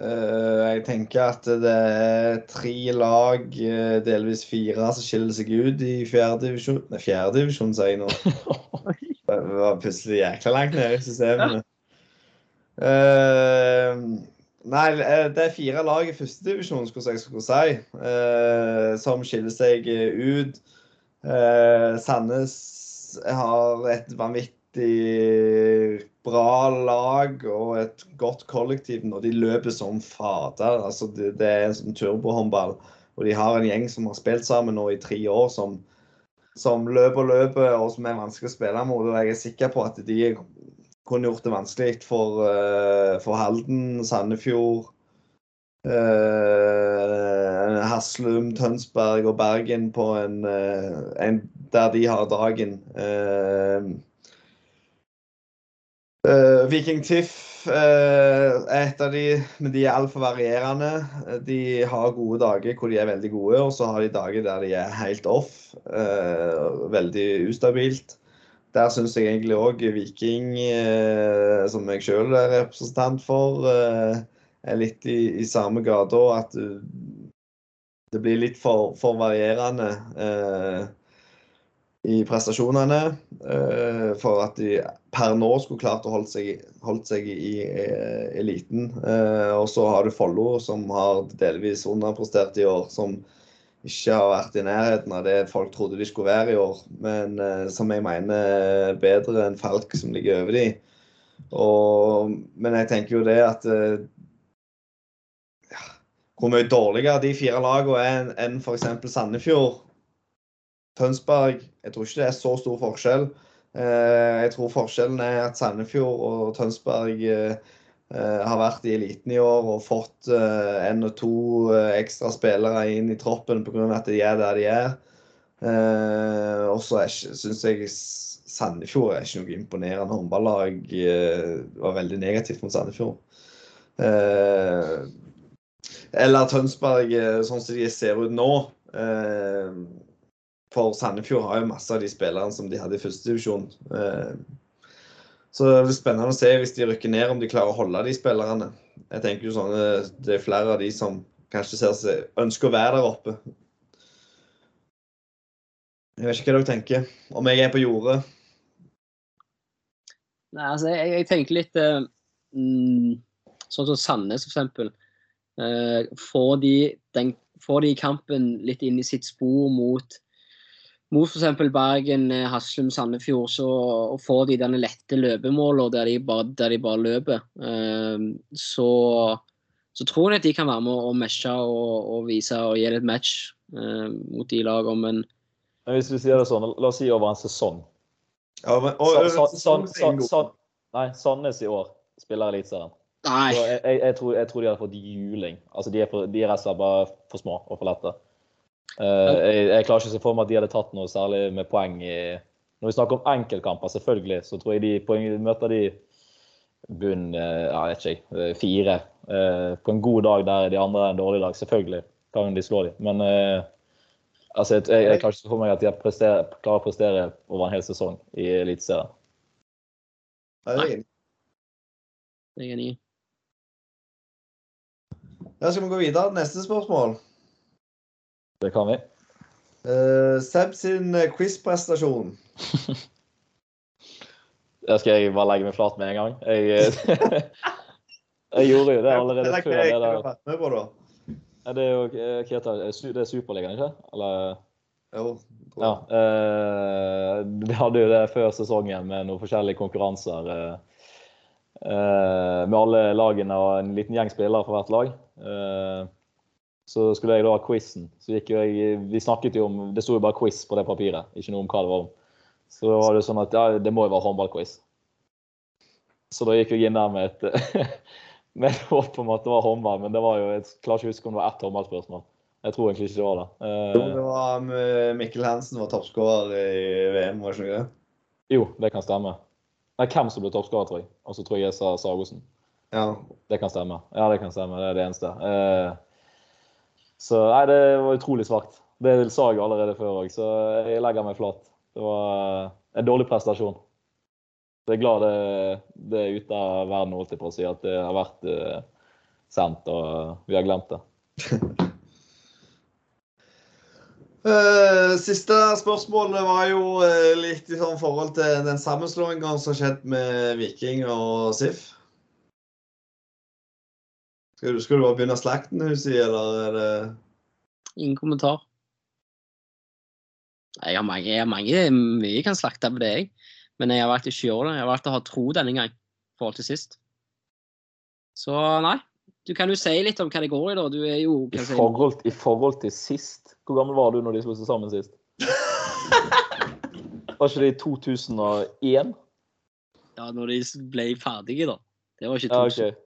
A: Eh, jeg tenker at det er tre lag, eh, delvis fire, som skiller seg ut i fjerdedivisjon Nei, fjerdedivisjon, sier jeg nå. Det var plutselig jækla langt nede i systemene. Uh, nei, det er fire lag i førstedivisjon, skulle jeg skulle si, uh, som skiller seg ut. Uh, Sandnes har et vanvittig bra lag og et godt kollektiv når de løper som fader. Altså, det, det er en sånn turbohåndball. Og de har en gjeng som har spilt sammen nå i tre år, som, som løper og løper, og som er vanskelig å spille mot. Og jeg er sikker på at de kunne gjort det vanskelig for, uh, for Halden, Sandefjord, uh, Haslum, Tønsberg og Bergen på en, uh, en der de har dagen. Uh, Uh, Viking Tiff er et av de, men de er altfor varierende. De har gode dager hvor de er veldig gode, og så har de dager der de er helt off. Uh, veldig ustabilt. Der syns jeg egentlig òg Viking, som jeg sjøl er representant for, er litt i, i samme gata. At det blir litt for, for varierende. eh, i prestasjonene. Eh, for at de per nå skulle klart å holde seg, holdt seg i i eliten. Eh, og så har du Follo, som har delvis underprestert i år. Som ikke har vært i nærheten av det folk trodde de skulle være i år. Men som jeg mener er bedre enn Falk, som ligger over de. Og, men jeg tenker jo det at ja, Hvor mye dårligere de fire lagene er enn f.eks. Sandefjord Tønsberg Jeg tror ikke det er så stor forskjell. Eh, jeg tror forskjellen er at Sandefjord og Tønsberg eh, eh, har vært i eliten i år og fått en og to ekstra spillere inn i troppen pga. at de er der de er. Og så syns jeg Sandefjord er ikke noe imponerende håndballag. Var veldig negativt mot Sandefjord. Eller Tønsberg, sånn som de ser ut nå. For Sandefjord har jo masse av de spillerne som de hadde i førstedivisjon. Eh, så det blir spennende å se hvis de rykker ned, om de klarer å holde de spillerne. Jeg tenker jo sånn, eh, Det er flere av de som kanskje seg, ønsker å være der oppe. Jeg vet ikke hva dere tenker. Om jeg er på jordet?
B: Nei, altså, jeg, jeg tenker litt uh, Sånn som Sandnes, f.eks. Uh, får, de, den, får de kampen litt inn i sitt spor mot mot f.eks. Bergen, eh, Haslum, Sandefjord, så får de denne lette løpemålene der, der, de bare løper. Ehm, så, så, tror jeg at de kan være med å meshe og, og, vise og gi litt match ehm, mot de lagene, men
C: Hvis du sier det sånn, la oss si over en sesong.
A: Ja, men, og,
C: Nei, Sandnes i år spiller Eliteserien. Jeg, jeg, jeg, tror, jeg, tror, de har fått juling. Altså, de er, for, de er rett og slett bare for små og for lette. Uh, jeg, jeg, klarer ikke å se for meg at de hadde tatt noe særlig med poeng i Når vi snakker om enkeltkamper, selvfølgelig, så tror jeg de poeng, møter de bunn ja, jeg vet ikke, uh, fire. på en god dag der de andre er en dårlig dag, selvfølgelig kan de slå dem. Men altså, jeg, jeg, klarer ikke å se for meg at de prester, klarer å prestere over en hel sesong i Eliteserien.
A: Er.
B: Jeg er enig.
A: Da skal vi gå videre. Neste spørsmål.
C: Det kan vi.
A: Uh, Seb sin quiz-prestasjon.
C: Der skal jeg bare legge meg flat med en gang. Jeg, jeg gjorde jo det allerede før Det,
A: det vært med på, da?
C: Ja, Det er jo eh, hva heter det? Det er Superligaen, ikke? Eller
A: Jo.
C: Ja. Eh, vi hadde jo det før sesongen med noen forskjellige konkurranser. Eh, eh, med alle lagene og en liten gjeng spillere for hvert lag. Eh, så skulle jeg da ha quizen. Så gikk jo jeg Vi snakket jo om Det sto jo bare quiz på det papiret, ikke noe om hva det var om. Så var det sånn at ja, det må jo være håndballquiz. Så da gikk jeg inn der med et med et håp om at det var håndball, men det var jo Jeg klarer ikke å huske om det var ett håndballspørsmål. Jeg tror egentlig ikke det var det. Eh,
A: Jo, det var Mikkel Hansen var toppskårer i VM, var det ikke det?
C: Jo, det kan stemme. Nei, hvem som ble toppskårer, tror jeg. Og så tror jeg jeg sa Sagosen.
A: Ja.
C: Det kan stemme. Ja, det kan stemme. Det er det eneste. Eh, så nei, det var utrolig svakt. Det sa jeg allerede før òg, så jeg legger meg flat. Det var en dårlig prestasjon. Jeg er glad det, det er ute av verden, holdt jeg på å si, at det har vært uh, sendt og vi har glemt det.
A: Uh, siste spørsmålet var jo uh, litt i sånn forhold til den sammenslåingen som skjedde med Viking og SIF. Skal du, skal du bare begynne slakten, Husi, eller er det
B: Ingen kommentar. Jeg har mange, jeg har mange mye jeg kan slakte på det, jeg. Men jeg har valgt ikke å gjøre det. Jeg har valgt å ha tro denne gang i forhold til sist. Så nei. Du kan jo si litt om hva det går i, da. Du er jo
C: I forhold, I forhold til sist Hvor gammel var du når de slo seg sammen sist? Var ikke det i 2001?
B: ja, Når de ble ferdige, da. Det var ikke
C: Ja,
B: to
C: OK.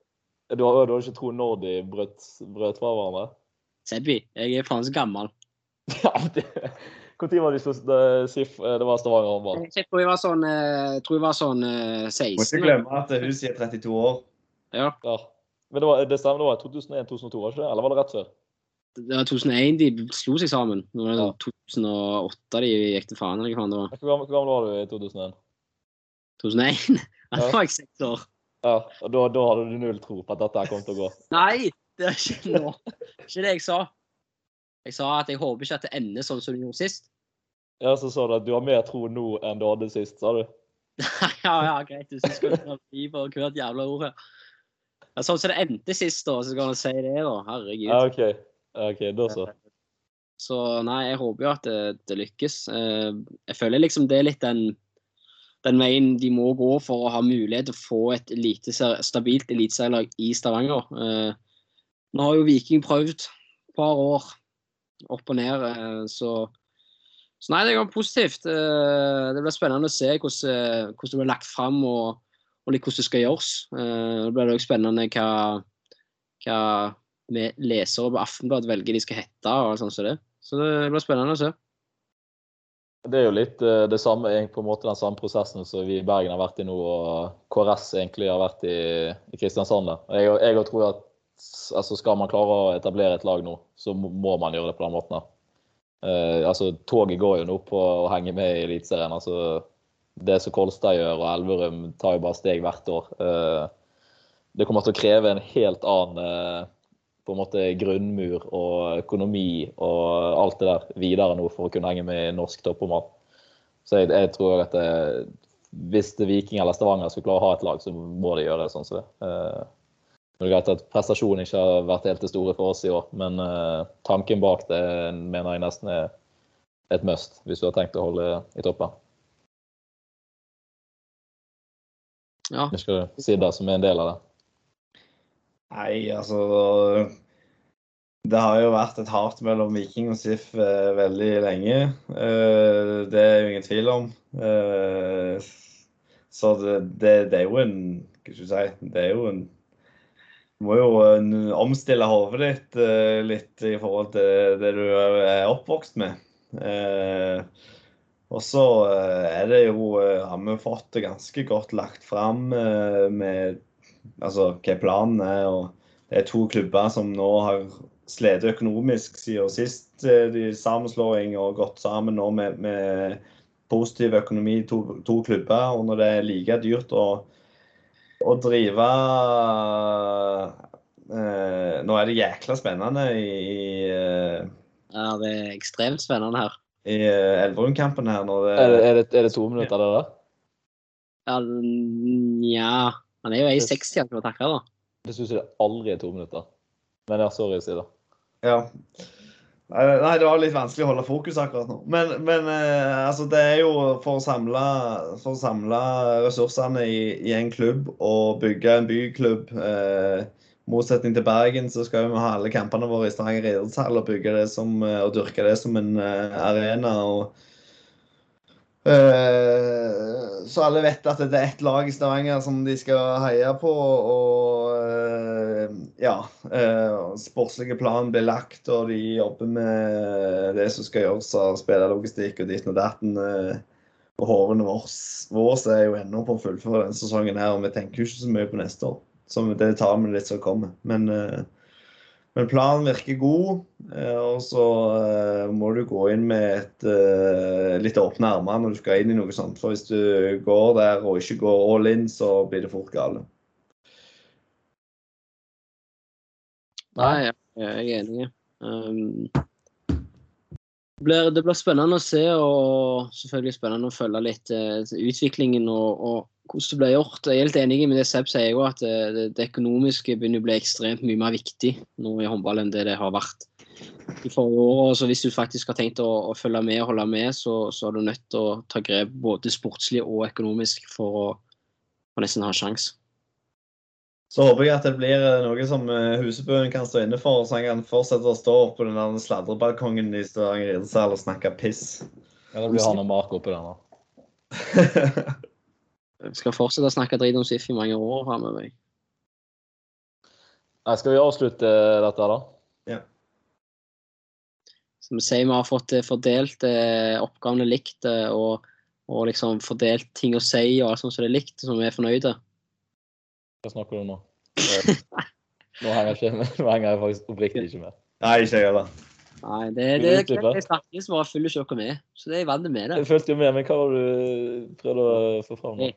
C: Du har, du har ikke tro når de brøt, brøt fra hverandre?
B: Sebby. Jeg er faen så gammel.
C: Ja, det Når var de slo det- SIF? eh, Det var Stavanger håndball.
B: Jeg tror jeg var sånn, eh, jeg tror jeg var sånn 16.
A: Må ikke glemme at huset er 32 år.
B: Ja,
C: Ja. Men det, var, det stemmer, det var 2001-2002, var ikke det? Eller var det rett før?
B: det var 2001 de slo seg sammen. Nå var det
C: Ja.
B: sånn 2008 de gikk til faen, eller hva faen det var.
C: Hvor gammel, hvor gammel var du i 2001?
B: 2001? Da
C: Ja.
B: var jeg seks år.
C: Ja, og da, da hadde du null tro på at dette kom til å gå.
B: Nei, det er ikke nå. Ikke det jeg sa. Jeg sa at jeg håper ikke at det ender sånn som det gjorde sist.
C: Ja, så sa du at du har mer tro nå enn du hadde sist, sa du?
B: ja, ja, greit. Du skal ta fri på hvert jævla ord her. Ja, sånn som det endte sist, da, så kan du si det, da. Herregud.
C: Ja, OK. Ok, Da så.
B: Så nei, jeg håper jo at det, det lykkes. Eh, Jeg føler liksom det er litt den, den veien de må gå for å ha mulighet til å få et elite, stabilt eliteserielag i Stavanger. Eh, Nå har jo Viking prøvd et par år opp og ned, eh, så så nei, det går positivt. Eh, Det blir spennende å se hvordan, hvordan det blir lagt fram og, og litt hvordan det skal gjøres. Det blir også spennende hva, hva vi lesere på Aftenbladet velger de skal hete og sånn som det. Så det blir spennende å se.
C: Det er jo litt eh, det samme, på en måte den samme prosessen som vi i Bergen har vært i nå, og KRS egentlig har vært i, i Kristiansand. Jeg, jeg tror at altså skal man klare å etablere et lag nå, så må man gjøre det på den måten. her. Uh, altså, Toget går jo nå på å henge med i Eliteserien. altså Det som Kolstad gjør og Elverum tar jo bare steg hvert år. Uh, det kommer til å kreve en helt annen eh, på en måte grunnmur og økonomi og alt det der videre nå for å kunne henge med i norsk toppformat. Så jeg, jeg tror at det, hvis det Viking eller Stavanger skulle klare å ha et lag, så må de gjøre det sånn som det. Eh, det er greit at prestasjonen ikke har vært helt det store for oss i år, men eh, tanken bak det mener jeg nesten er et must hvis du har tenkt å holde i toppen.
B: Ja.
C: Skal si det som er en del av det.
A: Nei, altså Det har jo vært et hat mellom Viking og SIF eh, veldig lenge. Eh, det er jo ingen tvil om. Eh, så det, det, det er jo en Hva skal jeg si Det er jo en Du må jo en, omstille hodet ditt eh, litt i forhold til det du er oppvokst med. Eh, og så eh, er det jo eh, Har vi fått det ganske godt lagt fram eh, med altså hva planen er. og Det er to klubber som nå har slitt økonomisk siden sist eh, de sammenslåing og gått sammen nå med, med positiv økonomi, to, to klubber. Og når det er like dyrt å, å drive eh, Nå er det jækla spennende i, i, eh,
B: ja, det er ekstremt spennende her.
A: i eh, Elverum-kampen her. når det,
C: Er det, er det, er det to minutter, det der?
B: Ja, Han er jo 1,60 han kan takle, da.
C: Det syns jeg aldri er to minutter. Men ja, sorry, si det.
A: Ja. Nei, det var litt vanskelig å holde fokus akkurat nå. Men, men eh, altså, det er jo for å samle, for å samle ressursene i, i en klubb og bygge en byklubb. Eh, motsetning til Bergen så skal vi ha alle kampene våre i Stavanger idrettshall og bygge det som, eh, og dyrke det som en eh, arena. og så alle vet at det er ett lag i Stavanger som de skal heie på. Og eh, ja uh, Sportslige plan blir lagt, og de jobber med det som skal gjøres av spillerlogistikk og ditten og datten. og hårene våre er jo ennå på å fullføre denne sesongen her, og vi tenker ikke så mye på neste år. Så det tar vi litt som kommer. Men men planen virker god, eh, og så eh, må du gå inn med et uh, litt åpne armer når du skal inn i noe sånt. For hvis du går der og ikke går all in, så blir det fort gale.
B: Nei, jeg er enig. Um, det, blir, spennende å se, og selvfølgelig spennende å følge litt utviklingen og, og hvordan det ble gjort. Jeg er helt enig med det Seb sier, jo, at eh, det, det, økonomiske begynner å bli ekstremt mye mer viktig nå i håndball enn det det har vært i forrige år. Så hvis du faktisk har tenkt å, å følge med og holde med, så, så, er du nødt til å ta grep både sportslig og økonomisk for å, for nesten ha en sjanse.
A: Så håper jeg at det blir eh, noe som eh, Husebøen kan stå inne for, så han kan fortsette å stå på den sladrebalkongen i Stavanger idrettshall og snakke piss.
C: Ja, da blir han og Mark oppi den, nå.
B: Jeg skal fortsette å snakke drit om SIF i mange år framover.
C: Skal vi avslutte dette, da?
A: Ja.
B: Som vi sier, vi har fått eh, fordelt eh, oppgavene likt, eh, og, og, liksom fordelt ting å si og alt sånt som det er likt, som vi er fornøyde.
C: Hva snakker du om nå? Nå henger jeg, ikke. Nå henger jeg faktisk oppriktig ikke med.
A: Nei, ikke jeg heller.
B: Nei, det, det, det, det snakkes bare full sjokk med, så det er jeg vant med det.
C: Jeg følte jo med, men hva var det du prøvde å få fram? nå?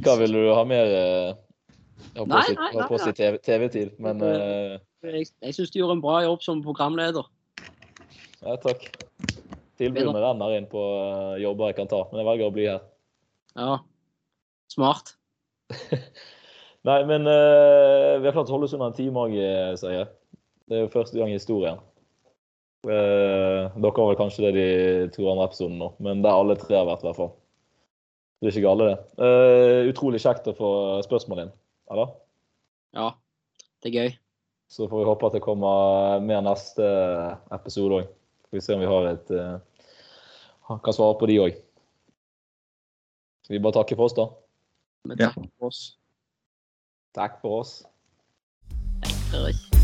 C: Hva vil du ha mer eh, Jeg holdt på å si TV-tid, men uh,
B: Jeg, jeg syns du gjorde en bra jobb som programleder.
C: Ja, takk. Tilbudene renner inn på uh, jobber jeg kan ta, men jeg velger å bli her.
B: Ja. Smart.
C: Nei, men uh, vi har klart å holde oss under en time òg, sier jeg. Det er jo første gang i historien. Uh, dere har vel kanskje det de to andre episodene nå, men det er alle tre har vært, i hvert fall. Det er ikke gale, det. Uh, utrolig kjekt å få spørsmål inn, eller?
B: Ja, det er gøy.
C: Så får vi håpe at det kommer mer neste episode òg. Får vi se om vi har et uh, kan svare på de òg. Skal vi bare takke for oss, da?
B: Men takk for oss.
C: Takk for oss.
B: Takk for oss.